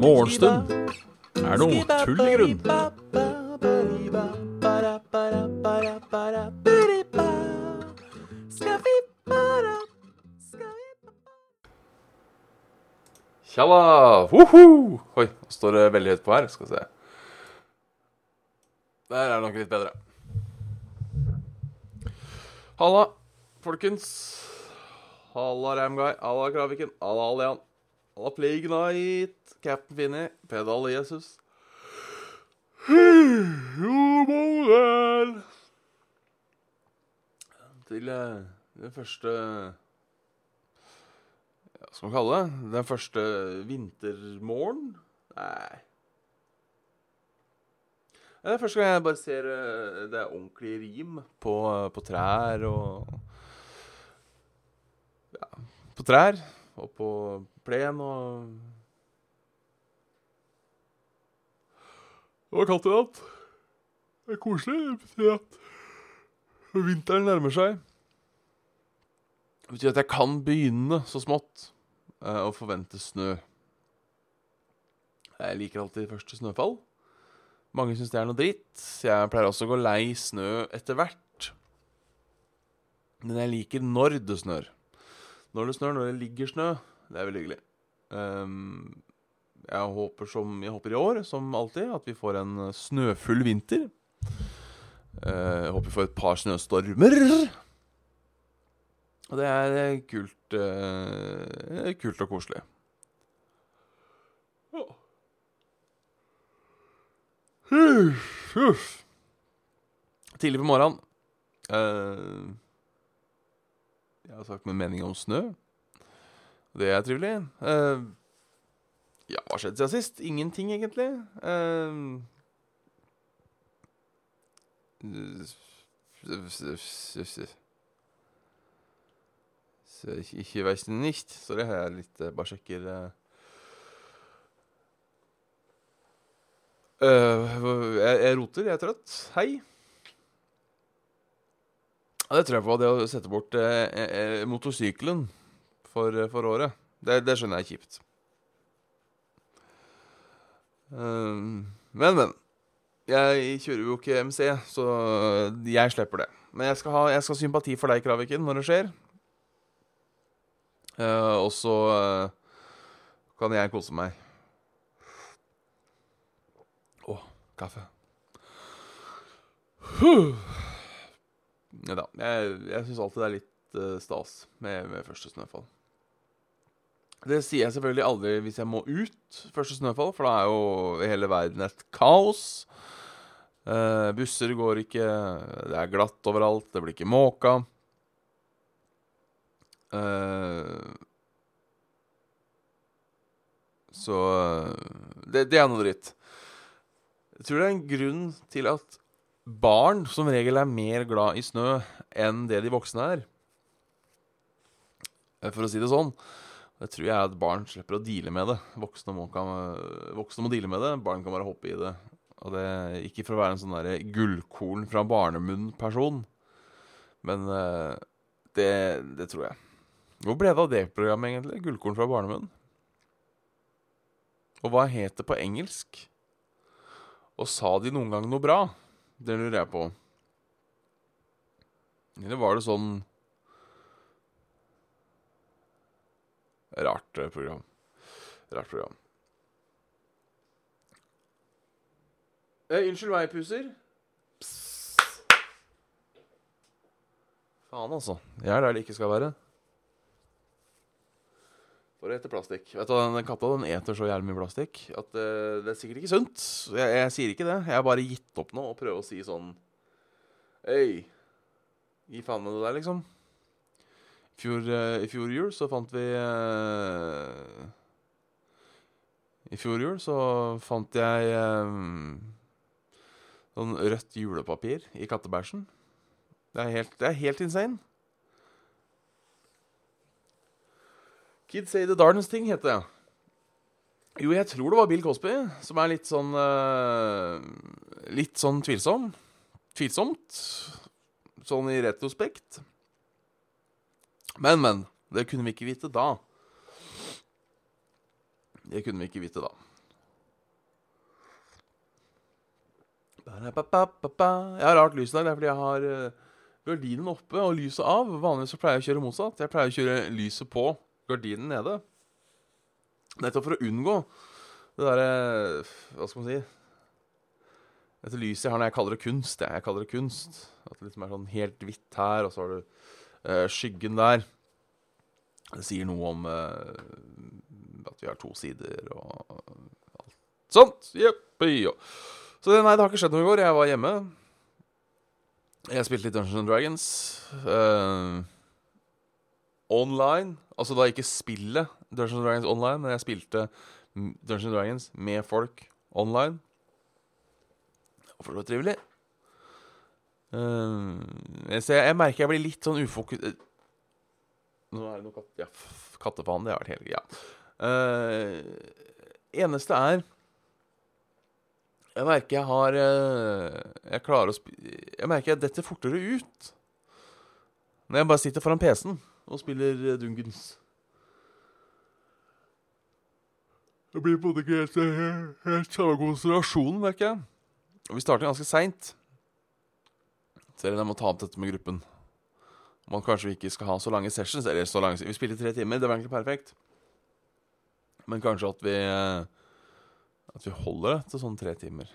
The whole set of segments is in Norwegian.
Morgenstund er noe tull i grunn. Tjalla! Woho! Oi, nå står det veldig høyt på her. Skal vi se. Der er det nok litt bedre. Halla, folkens. Halla, Ramguy. Halla, Kraviken. Halla, Allian. Halla, Plague Night. Captain Finni, Pedal Jesus. Modell. Til eh, den første Hva skal man kalle det? Den første vintermorgen? Nei. Det er første gang jeg bare ser eh, det er ordentlig rim på, på trær og på trær og på plen og Det var kaldt i natt. Det er koselig. Det betyr at vinteren nærmer seg. Det betyr at jeg kan begynne så smått eh, forvente snø. Jeg liker alltid første snøfall. Mange syns det er noe dritt. Jeg pleier også å gå lei snø etter hvert. Men jeg liker når det snør. Når det snør, når det ligger snø. Det er veldig hyggelig. Um, jeg håper, som, jeg håper i år, som alltid, at vi får en snøfull vinter. Uh, jeg håper vi får et par snøstormer. Og det er eh, kult, uh, kult og koselig. Ja. Huff. Tidlig på morgenen eh, Jeg har sagt min mening om snø. Det er trivelig. Uh, ja, hva skjedde siden sist? Ingenting, egentlig. Uh, ikke weiß nicht. Sorry, jeg er litt eh, Bare sjekker eh. Eh, jeg, jeg roter, jeg er trøtt. Hei. Ja, Det tror jeg på. Det å sette bort eh, eh, motorsykkelen for, eh, for året. Det, det skjønner jeg er kjipt. Uh, men, men. Jeg kjører jo ikke MC, så jeg slipper det. Men jeg skal ha jeg skal sympati for deg, Kraviken, når det skjer. Uh, og så uh, kan jeg kose meg. Å, kaffe. Huh. Ja da. Jeg, jeg syns alltid det er litt uh, stas med, med første snøfall. Det sier jeg selvfølgelig aldri hvis jeg må ut første snøfall, for da er jo hele verden et kaos. Uh, busser går ikke, det er glatt overalt, det blir ikke måka. Uh, så det, det er noe dritt. Jeg tror det er en grunn til at barn som regel er mer glad i snø enn det de voksne er. Eh, For å si det sånn. Det tror jeg at barn slipper å deale med det. Voksne må, kan, voksne må deale med det, barn kan bare hoppe i det. Og det Ikke for å være en sånn der gullkorn fra barnemunn-person, men eh, det, det tror jeg. Hvor ble det av det programmet, egentlig? Gullkorn fra barnemunn? Og hva het det på engelsk? Og sa de noen gang noe bra? Det lurer jeg på. Eller var det sånn Rart eh, program. Rart program. Eh, unnskyld meg, puser. Psst. Faen, altså. Jeg er der det ikke skal være. For å ete plastikk. Vet du, Den katta den eter så jævlig mye plastikk at uh, det er sikkert ikke sunt. Jeg, jeg sier ikke det. Jeg har bare gitt opp nå og prøver å si sånn Hei, gi faen med det der, liksom. I fjor, uh, I fjor jul så fant vi uh, I fjor jul så fant jeg sånn rødt julepapir i kattebæsjen. Det er helt, det er helt insane. Kids Say The Darnest Thing heter det. Jo, jeg tror det var Bill Cosby, som er litt sånn uh, Litt sånn tvilsom. Tvilsomt. Sånn i retrospekt. Men, men. Det kunne vi ikke vite da. Det kunne vi ikke vite da. Jeg har rart lys i dag. Det er fordi jeg har gardinen oppe og lyset av. Vanligvis så pleier jeg å kjøre motsatt. Jeg pleier å kjøre lyset på, gardinen nede. Nettopp for å unngå det derre Hva skal man si Dette lyset jeg har når jeg kaller det kunst. Jeg, jeg kaller det kunst. At det liksom er sånn helt hvitt her, og så har du uh, skyggen der. Det sier noe om uh, at vi har to sider og alt sånt. Jeppi. Så nei, det har ikke skjedd noe i går. Jeg var hjemme. Jeg spilte litt Dungeons Dragons. Uh, online. Altså da ikke spillet Dungeons Dragons online, men jeg spilte Dungeons Dragons med folk online. Og for så trivelig. Uh, så jeg, jeg, merker jeg blir litt sånn ufokus... Nå er det noe katt... Ja, kattefaen. Det har vært helt Ja. Uh, eneste er Jeg merker jeg har uh, Jeg klarer å sp Jeg merker jeg detter fortere ut når jeg bare sitter foran PC-en og spiller Dungens. Det blir både ikke helt, helt samme konsentrasjonen, merker jeg. Og vi starter ganske seint. Ser jeg må ta opp dette med gruppen. Om man kanskje ikke skal ha så lange sessions. Eller så lange Vi spiller tre timer, det var egentlig perfekt. Men kanskje at vi At vi holder det til sånn tre timer.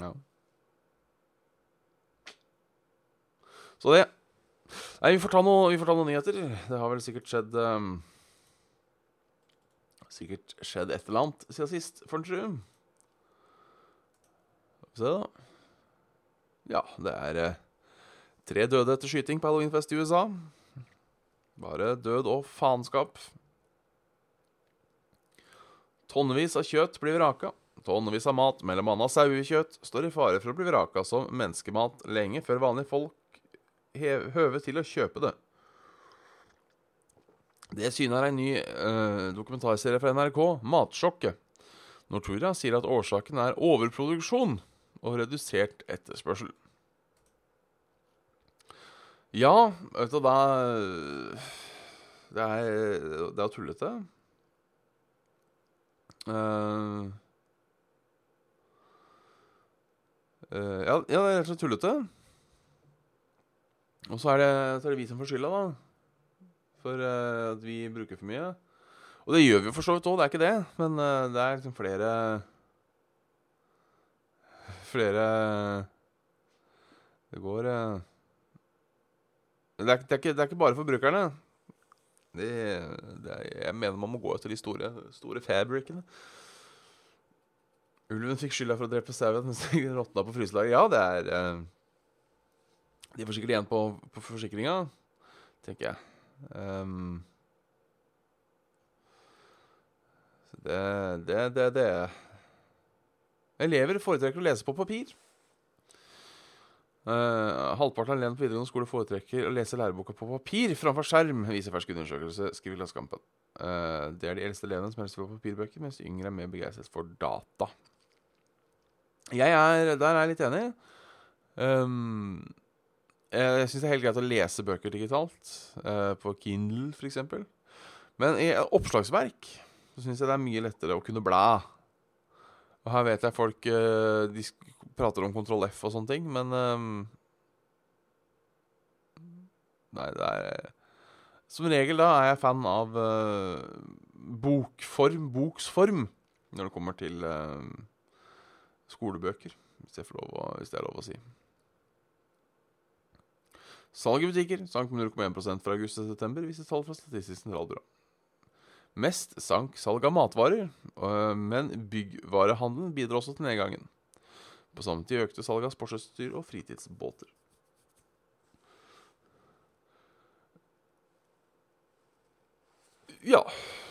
Ja. Så det Nei, vi får ta, vi noen nyheter. Det har vel sikkert skjedd um, Sikkert skjedd et eller annet siden sist, for en tro. Se, da. Ja, det er uh, tre døde etter skyting på halloweenfest i USA. Bare død og faenskap. Tonnevis av kjøtt blir vraka. Tonnevis av mat, mellom annet sauekjøtt, står i fare for å bli vraka som menneskemat lenge før vanlige folk høve til å kjøpe det. Det syner en ny eh, dokumentarserie fra NRK, Matsjokket. Nortura sier at årsaken er overproduksjon og redusert etterspørsel. Ja, vet du hva Det er, det er tullete. Uh, uh, ja, ja, det er rett og slett tullete. Og så er, det, så er det vi som får skylda, da. For uh, at vi bruker for mye. Og det gjør vi jo for så vidt òg, det er ikke det. Men det er liksom flere flere Det går uh, det er, det, er ikke, det er, ikke, bare forbrukerne. Det, det er, jeg mener man må gå etter de store, store fabrikkene. Ulven fikk skylda for å drepe sauen mens den råtna på fryselaget. Ja, det er De får sikkert igjen på, på forsikringa, tenker jeg. Um, det, det, det, det Elever foretrekker å lese på papir. Uh, halvparten av elevene på videregående skole foretrekker å lese læreboka på papir framfor skjerm, viser fersk undersøkelse, skriver Klassekampen. Uh, det er de eldste elevene som helst vil ha papirbøker, mens yngre er mer begeistret for data. Jeg er, Der er jeg litt enig. Um, jeg syns det er helt greit å lese bøker digitalt, uh, på Kindle f.eks. Men i oppslagsverk så syns jeg det er mye lettere å kunne bla. Og her vet jeg folk uh, De prater om kontroll F og sånne ting, men um, Nei, det er Som regel da er jeg fan av bokform, boksform, når det kommer til skolebøker. Hvis, det er lov å si. Salg i butikker sank med 0,1% fra august til september, viser tall fra Statistisk sentralbyrå. Mest sank salg av matvarer, men byggvarehandelen bidrar også til nedgangen. På samme tid økte salget av sportsutstyr og fritidsbåter. Ja,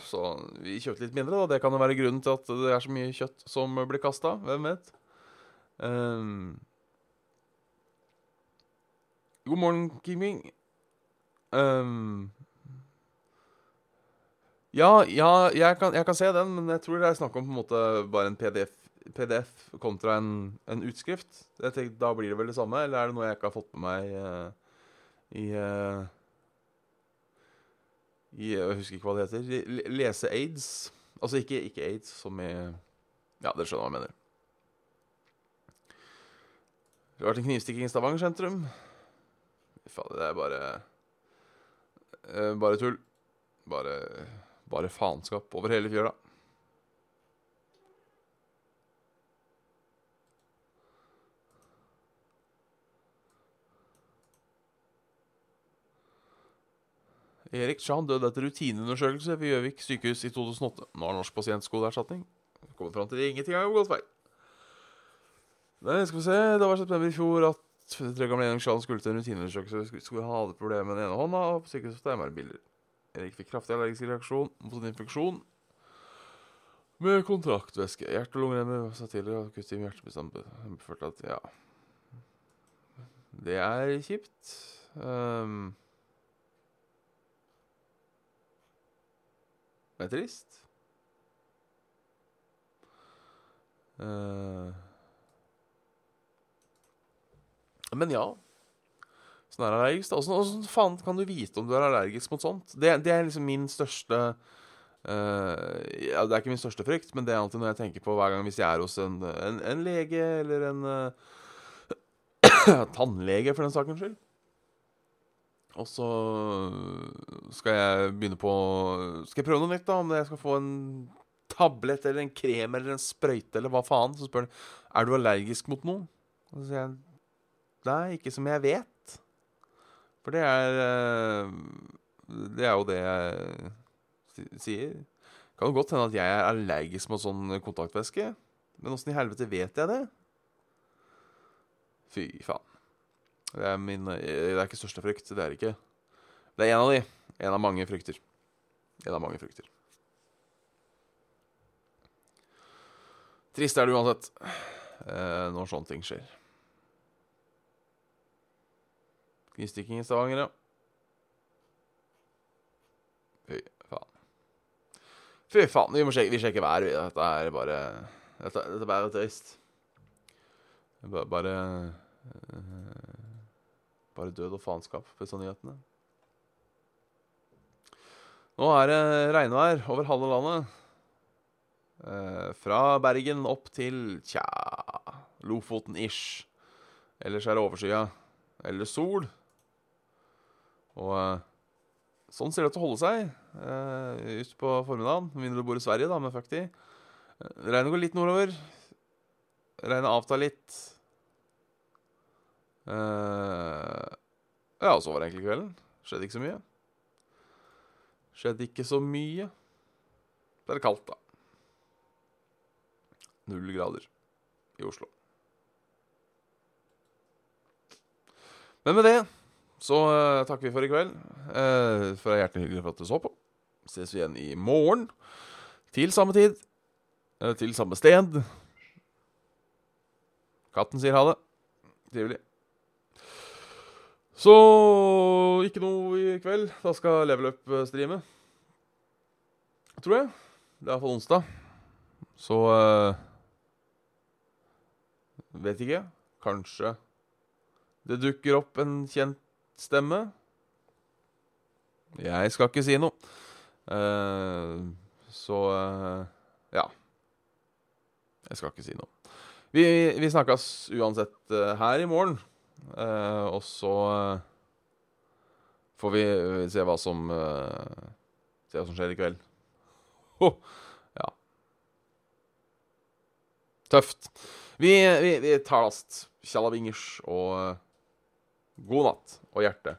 så vi kjøpte litt mindre, da. Det kan jo være grunnen til at det er så mye kjøtt som blir kasta. Hvem vet? Um, god morgen, Kiming. Um, ja, ja jeg, kan, jeg, kan, se den, men jeg tror det er snakk om på en måte bare en PDF, PDF kontra en, en utskrift. Tenker, da blir det vel det samme, eller er det noe jeg ikke har fått med meg? Uh, I uh, Jeg husker ikke hva det heter. Lese-aids. Altså ikke, ikke aids, som i Ja, dere skjønner hva jeg mener. Det har vært en knivstikking i Stavanger sentrum. Faen, det er bare eh, Bare tull. Bare Bare faenskap over hele fjøla. Erik Chan døde etter rutineundersøkelse ved Gjøvik sykehus i 2008. Nå har Norsk pasientskoleerstatning kommet fram til det ingenting har gått feil. Nei, skal vi se Det var september i fjor at tre gamle Erik Chan skulle til en rutineundersøkelse. Skulle- ha det problemet med den ene hånda, og på sykehuset fikk MR-bilder. Erik fikk kraftig allergisk reaksjon mot en infeksjon med kontraktvæske. Hjerte- og lungeremmer sa satt tidligere, og kutt i hjertebestanden beførte at ja Det er kjipt. Um, Det er trist. Eh, men ja. Sånn er allergisk. Åssen åssen faen kan du vite om du er allergisk mot sånt? Det, det er liksom min største uh, ja, Det er ikke min største frykt, men det er alltid noe jeg tenker på hver gang hvis jeg er hos en, en, en lege eller en uh, tannlege, for den sakens skyld. Og så skal jeg begynne på Skal jeg prøve noe nytt, da? Om jeg skal få en tablett eller en krem eller en sprøyte eller hva faen. Så spør han er du allergisk mot noe. Og så sier jeg nei, ikke som jeg vet. For det er eh, Det er jo det jeg sier. Kan jo godt hende at jeg er allergisk mot sånn kontaktvæske. Men åssen i helvete vet jeg det? Fy faen. Det er min Det er ikke største frykt. Det er ikke. Det er en av de. En av mange frykter. En av mange frykter. Trist er det uansett eh, når sånne ting skjer. Knivstikking i Stavanger, ja. Fy faen. Fy faen. Vi må sjekke, vi sjekker været. vi. Dette er bare Dette, dette er bare trist. Bare, bare eh, bare død og faenskap på disse nyhetene. Nå er det regnvær over halve landet. Eh, fra Bergen opp til tja Lofoten-ish. Ellers er det overskya. Eller sol. Og eh, sånn ser det ut til å holde seg uh, ut på formiddagen. Med mindre du bor i Sverige, da, med 40. Eh, Regnet går litt nordover. Regnet avtar litt. Uh, ja, og så var det egentlig kvelden. Skjedde ikke så mye. Skjedde ikke så mye. Det er kaldt, da. Null grader i Oslo. Men med det så uh, takker vi for i kveld. Uh, for det er hjertelig hyggelig for at du så på. Ses vi igjen i morgen. Til samme tid. Eller til samme sted. Katten sier ha det. Trivelig. Så ikke noe i kveld. Da skal Level Up eh, streame. Tror jeg. Det er iallfall onsdag. Så uh, Vet ikke. Kanskje det dukker opp en kjent stemme. Jeg skal ikke si noe. Eh, så eh, ja. Jeg skal ikke si noe. Vi, vi snakkes uansett uh, her i morgen. Og så får vi se hva som Se hva som skjer i kveld. Ho, ja. Tøft. Vi, vi, vi tar last. Tjallavingers og god natt og hjerte.